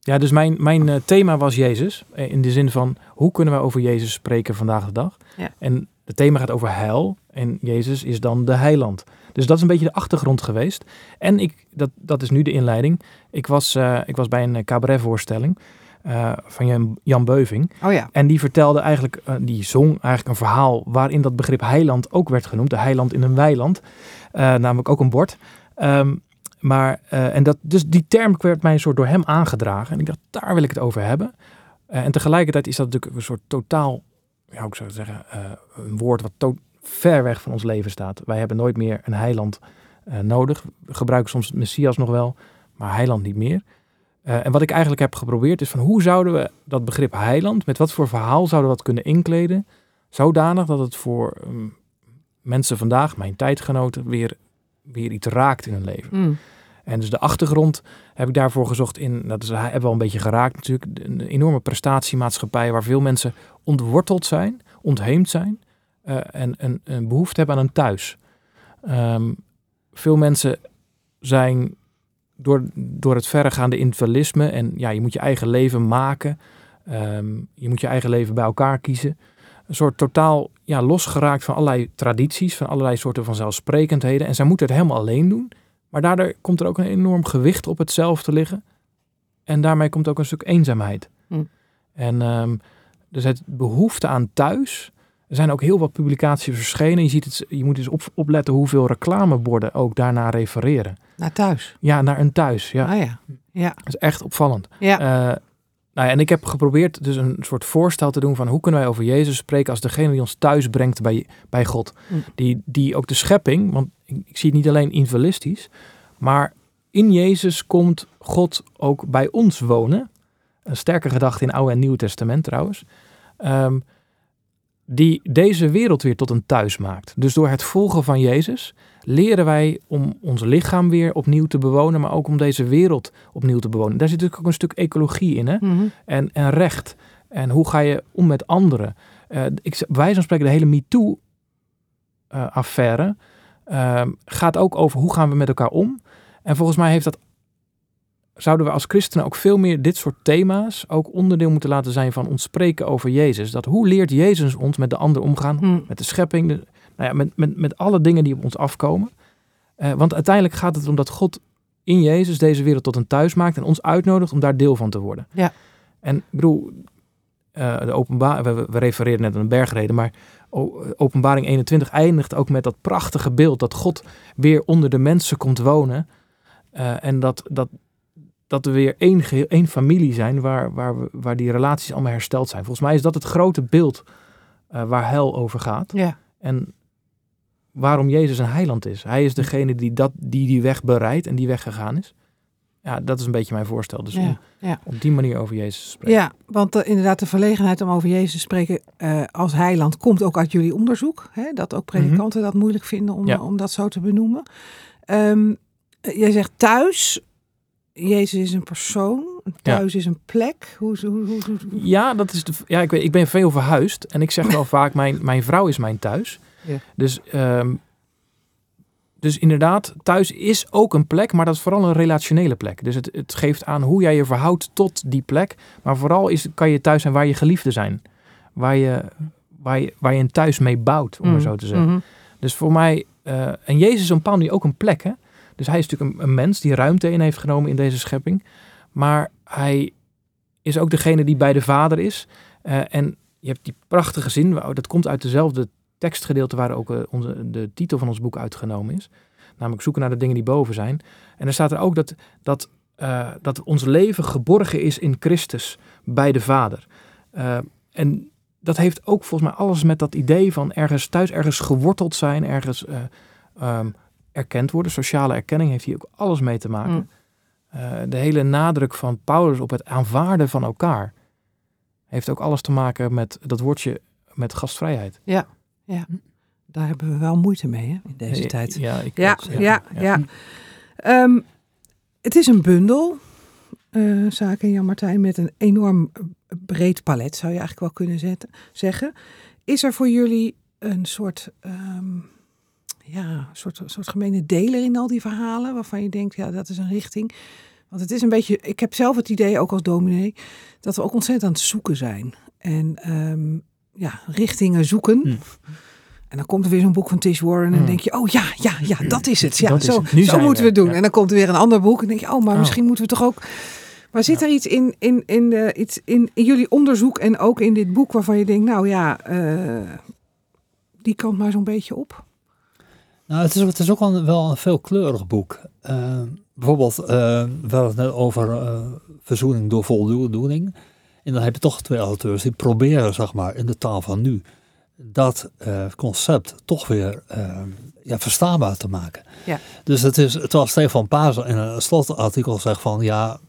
Speaker 2: Ja, dus mijn, mijn thema was Jezus. In de zin van, hoe kunnen we over Jezus spreken vandaag de dag?
Speaker 1: Ja.
Speaker 2: En het thema gaat over heil. En Jezus is dan de heiland. Dus dat is een beetje de achtergrond geweest. En ik, dat, dat is nu de inleiding. Ik was, ik was bij een cabaretvoorstelling uh, van Jan, Jan Beuving.
Speaker 1: Oh ja.
Speaker 2: En die vertelde eigenlijk, uh, die zong eigenlijk een verhaal waarin dat begrip heiland ook werd genoemd. De heiland in een weiland. namelijk ook een bord. Um, maar, en dat, dus die term werd mij een soort door hem aangedragen. En ik dacht, daar wil ik het over hebben. en tegelijkertijd is dat natuurlijk een soort totaal, ja, hoe zou ik zeggen, een woord wat to ver weg van ons leven staat. Wij hebben nooit meer een heiland uh, nodig. We gebruiken soms Messias nog wel, maar heiland niet meer. Uh, en wat ik eigenlijk heb geprobeerd is van hoe zouden we dat begrip heiland, met wat voor verhaal zouden we dat kunnen inkleden, zodanig dat het voor um, mensen vandaag, mijn tijdgenoten, weer, weer iets raakt in hun leven.
Speaker 1: Mm.
Speaker 2: En dus de achtergrond heb ik daarvoor gezocht in, dat is, hebben we al een beetje geraakt natuurlijk, een enorme prestatiemaatschappij waar veel mensen ontworteld zijn, ontheemd zijn uh, en een, een, behoefte hebben aan een thuis. Um, veel mensen zijn door, door het verregaande individualisme en ja, je moet je eigen leven maken. Um, je moet je eigen leven bij elkaar kiezen. Een soort totaal ja, losgeraakt van allerlei tradities, van allerlei soorten van zelfsprekendheden. En zij moeten het helemaal alleen doen. Maar daardoor komt er ook een enorm gewicht op het zelf te liggen. En daarmee komt ook een stuk eenzaamheid.
Speaker 1: Hm.
Speaker 2: En um, dus het behoefte aan thuis, er zijn ook heel wat publicaties verschenen. Je, ziet het, je moet dus op, opletten hoeveel reclameborden ook daarna refereren.
Speaker 1: Naar thuis?
Speaker 2: Ja, naar een thuis. Ja.
Speaker 1: Ah ja. ja.
Speaker 2: Dat is echt opvallend.
Speaker 1: Ja.
Speaker 2: Uh, nou ja, en ik heb geprobeerd dus een soort voorstel te doen van hoe kunnen wij over Jezus spreken als degene die ons thuis brengt bij, bij God.
Speaker 1: Mm.
Speaker 2: Die, die ook de schepping, want ik, ik zie het niet alleen individualistisch, maar in Jezus komt God ook bij ons wonen. Een sterke gedachte in Oude en Nieuwe Testament trouwens. Um, die deze wereld weer tot een thuis maakt. Dus door het volgen van Jezus leren wij om ons lichaam weer opnieuw te bewonen, maar ook om deze wereld opnieuw te bewonen. Daar zit natuurlijk ook een stuk ecologie in hè?
Speaker 1: Mm-hmm.
Speaker 2: en, en recht. En hoe ga je om met anderen? Uh, ik, wij van spreken de hele MeToo-affaire uh, uh, gaat ook over hoe gaan we met elkaar om. En volgens mij heeft dat zouden we als christenen ook veel meer dit soort thema's ook onderdeel moeten laten zijn van ons spreken over Jezus. Dat hoe leert Jezus ons met de ander omgaan,
Speaker 1: Hmm.
Speaker 2: met de schepping, de, nou ja, met, met, met alle dingen die op ons afkomen. Uh, want uiteindelijk gaat het erom dat God in Jezus deze wereld tot een thuis maakt en ons uitnodigt om daar deel van te worden.
Speaker 1: Ja.
Speaker 2: En ik bedoel, uh, de openbaar, we, we refereerden net aan een bergreden, maar openbaring 21 eindigt ook met dat prachtige beeld dat God weer onder de mensen komt wonen. Uh, en dat, dat, dat we weer één, één familie zijn waar, waar, we, waar die relaties allemaal hersteld zijn. Volgens mij is dat het grote beeld uh, waar hel over gaat.
Speaker 1: Ja.
Speaker 2: En waarom Jezus een heiland is. Hij is degene die dat, die, die weg bereidt en die weg gegaan is. Ja, dat is een beetje mijn voorstel. Dus
Speaker 1: ja,
Speaker 2: om
Speaker 1: ja.
Speaker 2: op die manier over Jezus te spreken.
Speaker 1: Ja, want uh, inderdaad de verlegenheid om over Jezus te spreken uh, als heiland komt ook uit jullie onderzoek. Hè? Dat ook predikanten mm -hmm. dat moeilijk vinden om, ja. om dat zo te benoemen. Um, jij zegt thuis, Jezus is een persoon, thuis ja. is een plek. Hoe, hoe, hoe, hoe,
Speaker 2: Ja, dat is de, ja ik, weet, ik ben veel verhuisd en ik zeg wel vaak, mijn, mijn vrouw is mijn thuis.
Speaker 1: Ja.
Speaker 2: Dus, um, dus inderdaad, thuis is ook een plek, maar dat is vooral een relationele plek. Dus het, het geeft aan hoe jij je verhoudt tot die plek. Maar vooral is, kan je thuis zijn waar je geliefden zijn. Waar je, waar je, waar je een thuis mee bouwt, om
Speaker 1: Mm.
Speaker 2: maar zo te zeggen.
Speaker 1: Mhm.
Speaker 2: Dus voor mij, uh, en Jezus is op een bepaalde manier ook een plek, hè. Dus hij is natuurlijk een, mens die ruimte in heeft genomen in deze schepping. Maar hij is ook degene die bij de Vader is. Uh, en je hebt die prachtige zin, dat komt uit dezelfde tekstgedeelte waar ook uh, onze, de titel van ons boek uitgenomen is. Namelijk zoeken naar de dingen die boven zijn. En er staat er ook dat, dat, uh, dat ons leven geborgen is in Christus bij de Vader. En dat heeft ook volgens mij alles met dat idee van ergens thuis, ergens geworteld zijn, ergens um, erkend worden. Sociale erkenning heeft hier ook alles mee te maken.
Speaker 1: Mm.
Speaker 2: Uh, de hele nadruk van Paulus op het aanvaarden van elkaar heeft ook alles te maken met dat woordje met gastvrijheid.
Speaker 1: Ja, ja. daar hebben we wel moeite mee hè, in deze
Speaker 2: ja,
Speaker 1: tijd.
Speaker 2: Ja, ik
Speaker 1: ja,
Speaker 2: ook,
Speaker 1: ja, ja. ja. Um, het is een bundel, uh, zaken Jan Martijn, met een enorm breed palet, zou je eigenlijk wel kunnen zetten, zeggen. Is er voor jullie een soort um, ja, een soort, soort gemene deler in al die verhalen, waarvan je denkt, ja, dat is een richting. Want het is een beetje, ik heb zelf het idee, ook als dominee, dat we ook ontzettend aan het zoeken zijn. En um, ja, richtingen zoeken.
Speaker 2: Hm.
Speaker 1: En dan komt er weer zo'n boek van Tish Warren en dan
Speaker 2: Hmm.
Speaker 1: denk je, oh ja, ja, ja, dat is het. Ja,
Speaker 2: Dat
Speaker 1: zo,
Speaker 2: het.
Speaker 1: Zo moeten we het doen.
Speaker 2: Ja.
Speaker 1: En dan komt er weer een ander boek en denk je, oh, maar
Speaker 2: Oh.
Speaker 1: misschien moeten we toch ook... Maar zit er iets in, in, in, de, iets in, in jullie onderzoek en ook in dit boek waarvan je denkt, nou ja, eh, die kant maar zo'n beetje op?
Speaker 3: Nou, het is, het is ook wel een, wel een veelkleurig boek. Eh, bijvoorbeeld, eh, we hadden het net over eh, verzoening door voldoening. En dan heb je toch twee auteurs die proberen, zeg maar, in de taal van nu, dat concept toch weer ja, verstaanbaar te maken.
Speaker 1: Ja.
Speaker 3: Dus het is, terwijl Stefan Pazel in een slotartikel zegt van, ja,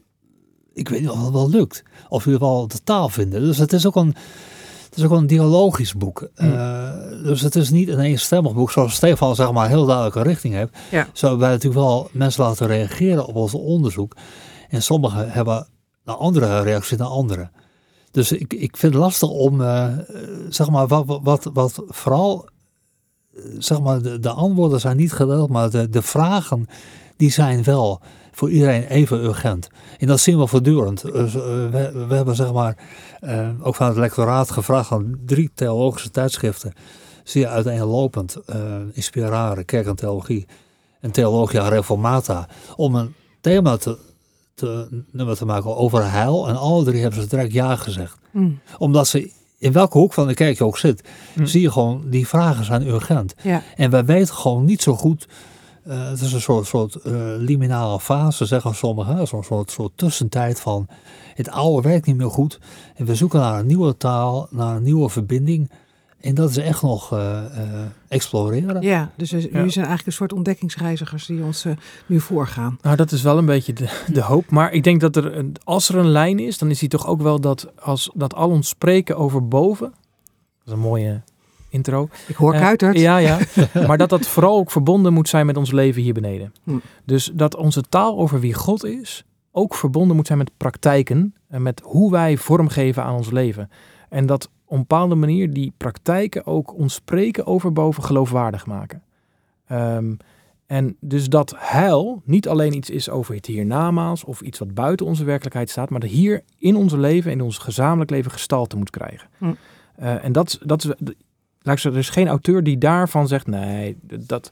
Speaker 3: ik weet niet of het wel lukt. Of jullie wel de taal vinden. Dus het is ook een, is ook een dialogisch boek. Eh, dus het is niet een eenstemmig boek. Zoals Stefan zeg maar heel duidelijke richting heeft.
Speaker 1: Ja.
Speaker 3: Zouden wij natuurlijk wel mensen laten reageren op ons onderzoek. En sommigen hebben een andere reactie dan anderen. Dus ik, ik vind het lastig om, eh, zeg maar, wat, wat- wat, wat vooral, eh, zeg maar, de, de antwoorden zijn niet gedeeld, maar de, de vragen, die zijn wel voor iedereen even urgent. En dat zien we voortdurend. Dus, eh, we, we hebben, zeg maar, eh, ook van het lectoraat gevraagd aan drie theologische tijdschriften, zeer uiteenlopend, eh Inspirare, Kerk en Theologie en Theologia Reformata, om een thema te, te, nummer te maken over heil. En alle drie hebben ze direct ja gezegd.
Speaker 1: Hmm.
Speaker 3: Omdat ze, in welke hoek van de kerk je ook zit,
Speaker 2: Hm.
Speaker 3: zie je gewoon, die vragen zijn urgent.
Speaker 1: Ja,
Speaker 3: En wij weten gewoon niet zo goed. Eh, het is een soort, soort eh, liminale fase, zeggen sommigen. hè, Zo'n soort, soort tussentijd van het oude werkt niet meer goed. En we zoeken naar een nieuwe taal, naar een nieuwe verbinding. En dat is echt nog eh, eh, exploreren.
Speaker 1: ja. dus we- jullie zijn eigenlijk een soort ontdekkingsreizigers die ons nu voorgaan.
Speaker 2: Nou, dat is wel een beetje de, de hoop. Maar ik denk dat er, een, als er een lijn is, dan is die toch ook wel dat, als, dat al ons spreken over boven. Dat is een mooie intro.
Speaker 1: Ik hoor
Speaker 2: Eh,
Speaker 1: Kuitert.
Speaker 2: Ja, ja. maar dat dat vooral ook verbonden moet zijn met ons leven hier beneden.
Speaker 1: Hm.
Speaker 2: Dus dat onze taal over wie God is, ook verbonden moet zijn met praktijken. En met hoe wij vormgeven aan ons leven. En dat op een bepaalde manier die praktijken ook ons spreken over boven geloofwaardig maken. Ehm, en dus dat heil niet alleen iets is over het hiernamaals of iets wat buiten onze werkelijkheid staat, maar dat hier in ons leven, in ons gezamenlijk leven gestalte moet krijgen.
Speaker 1: Hm.
Speaker 2: Eh, en dat, dat is, er is geen auteur die daarvan zegt, nee, dat,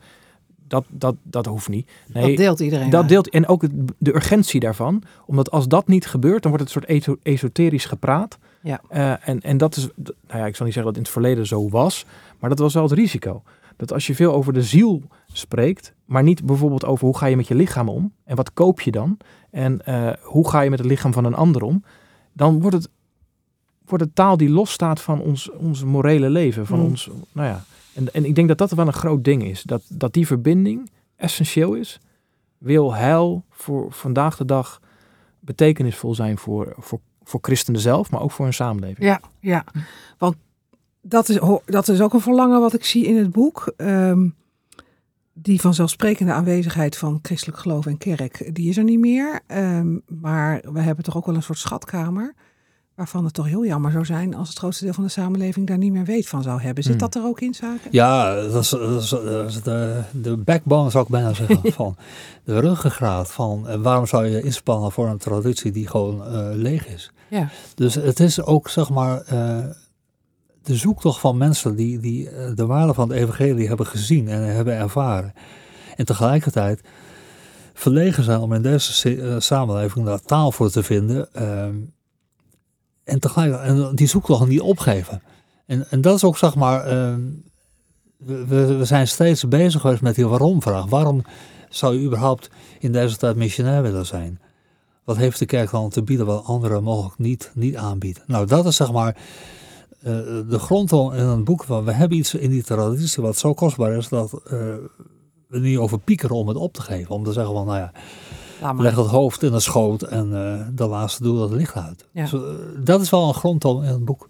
Speaker 2: dat, dat, dat hoeft niet. Nee,
Speaker 1: dat deelt iedereen.
Speaker 2: dat
Speaker 1: uit.
Speaker 2: deelt en ook de urgentie daarvan. Omdat als dat niet gebeurt, dan wordt het een soort esoterisch gepraat.
Speaker 1: Ja.
Speaker 2: Eh, en, en dat is, nou ja, ik zal niet zeggen dat het in het verleden zo was, maar dat was wel het risico. Dat als je veel over de ziel spreekt, maar niet bijvoorbeeld over hoe ga je met je lichaam om en wat koop je dan en eh, hoe ga je met het lichaam van een ander om, dan wordt het, wordt het taal die losstaat van ons, ons morele leven, van
Speaker 1: Mm.
Speaker 2: ons, nou ja. En, en ik denk dat dat wel een groot ding is, dat, dat die verbinding essentieel is wil heil voor vandaag de dag betekenisvol zijn voor, voor, voor christenen zelf, maar ook voor hun samenleving.
Speaker 1: Ja, ja. Want dat is, dat is ook een verlangen wat ik zie in het boek. Ehm, die vanzelfsprekende aanwezigheid van christelijk geloof en kerk, die is er niet meer. Ehm, maar we hebben toch ook wel een soort schatkamer. Waarvan het toch heel jammer zou zijn als het grootste deel van de samenleving daar niet meer weet van zou hebben. Zit
Speaker 2: Hmm.
Speaker 1: dat er ook in zaken?
Speaker 3: Ja, dat is, dat is, dat is de, de backbone zou ik bijna zeggen. van de ruggengraat van eh, waarom zou je inspannen voor een traditie die gewoon eh, leeg is.
Speaker 1: Ja.
Speaker 3: Dus het is ook zeg maar eh, de zoektocht van mensen die, die de waarde van het evangelie hebben gezien en hebben ervaren. En tegelijkertijd verlegen zijn om in deze samenleving daar taal voor te vinden. ehm, en tegelijkertijd en die zoektocht niet opgeven. En, en dat is ook zeg maar, ehm, we, we zijn steeds bezig geweest met die waarom-vraag. Waarom zou je überhaupt in deze tijd missionair willen zijn? Wat heeft de kerk dan te bieden wat anderen mogelijk niet, niet aanbieden? Nou, dat is zeg maar eh, de grondtoon in een boek van we hebben iets in die traditie wat zo kostbaar is dat eh, we niet over piekeren om het op te geven. Om te zeggen van, nou ja. Leg het hoofd in de schoot en eh, de laatste doe dat licht uit.
Speaker 1: Ja.
Speaker 3: Dus, eh, dat is wel een grondtoon in het boek.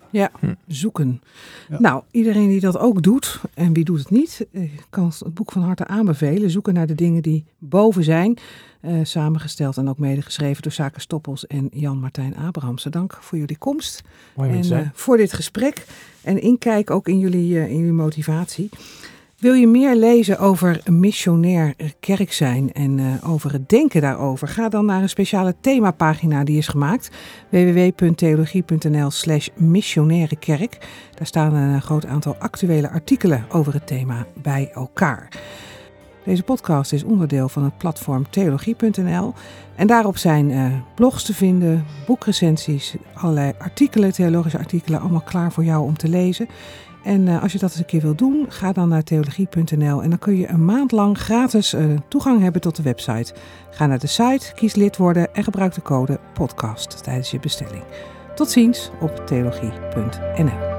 Speaker 1: zoeken.
Speaker 3: Ja.
Speaker 1: Nou, iedereen die dat ook doet, en wie doet het niet, eh, kan het boek van harte aanbevelen. Zoeken naar de dingen die boven zijn. Eh, samengesteld en ook medegeschreven door Zaken Stoppels en Jan-Martijn Abrahamse. Dank voor jullie komst
Speaker 2: Mooi
Speaker 1: en voor dit gesprek. En inkijk ook in jullie, eh, in jullie motivatie. Wil je meer lezen over missionair kerk zijn en uh, over het denken daarover? Ga dan naar een speciale themapagina die is gemaakt. www.theologie.nl slash missionaire kerk. Daar staan een groot aantal actuele artikelen over het thema bij elkaar. Deze podcast is onderdeel van het platform theologie.nl. En daarop zijn uh, blogs te vinden, boekrecensies, allerlei artikelen, theologische artikelen, allemaal klaar voor jou om te lezen. En uh, als je dat eens een keer wilt doen, ga dan naar theologie.nl en dan kun je een maand lang gratis uh, toegang hebben tot de website. Ga naar de site, kies lid worden en gebruik de code podcast tijdens je bestelling. Tot ziens op theologie.nl.